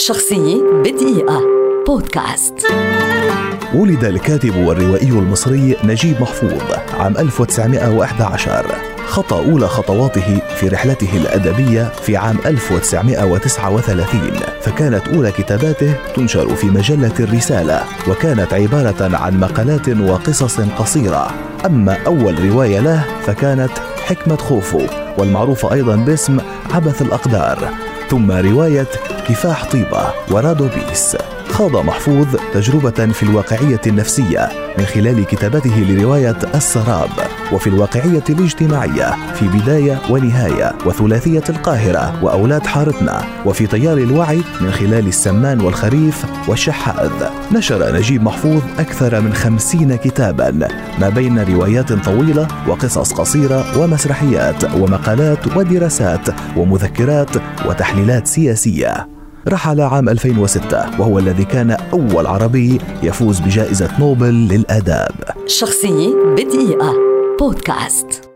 شخصية بدقيقة. بودكاست. ولد الكاتب والروائي المصري نجيب محفوظ عام 1911 خطى أولى خطواته في رحلته الأدبية في عام 1939 فكانت أولى كتاباته تنشر في مجلة الرسالة وكانت عبارة عن مقالات وقصص قصيرة. أما أول رواية له فكانت حكمة خوفو والمعروفة أيضا باسم عبث الأقدار. ثم رواية كفاح طيبة ورادو بيس. خاض محفوظ تجربة في الواقعية النفسية من خلال كتابته لرواية السراب. وفي الواقعية الاجتماعية في بداية ونهاية وثلاثية القاهرة وأولاد حارتنا وفي تيار الوعي من خلال السمان والخريف والشحاذ. نشر نجيب محفوظ أكثر من خمسين كتابا ما بين روايات طويلة وقصص قصيرة ومسرحيات ومقالات ودراسات ومذكرات وتحليلات سياسية. رحل عام 2006 وهو الذي كان أول عربي يفوز بجائزة نوبل للآداب. شخصية بدقيقة. بودكاست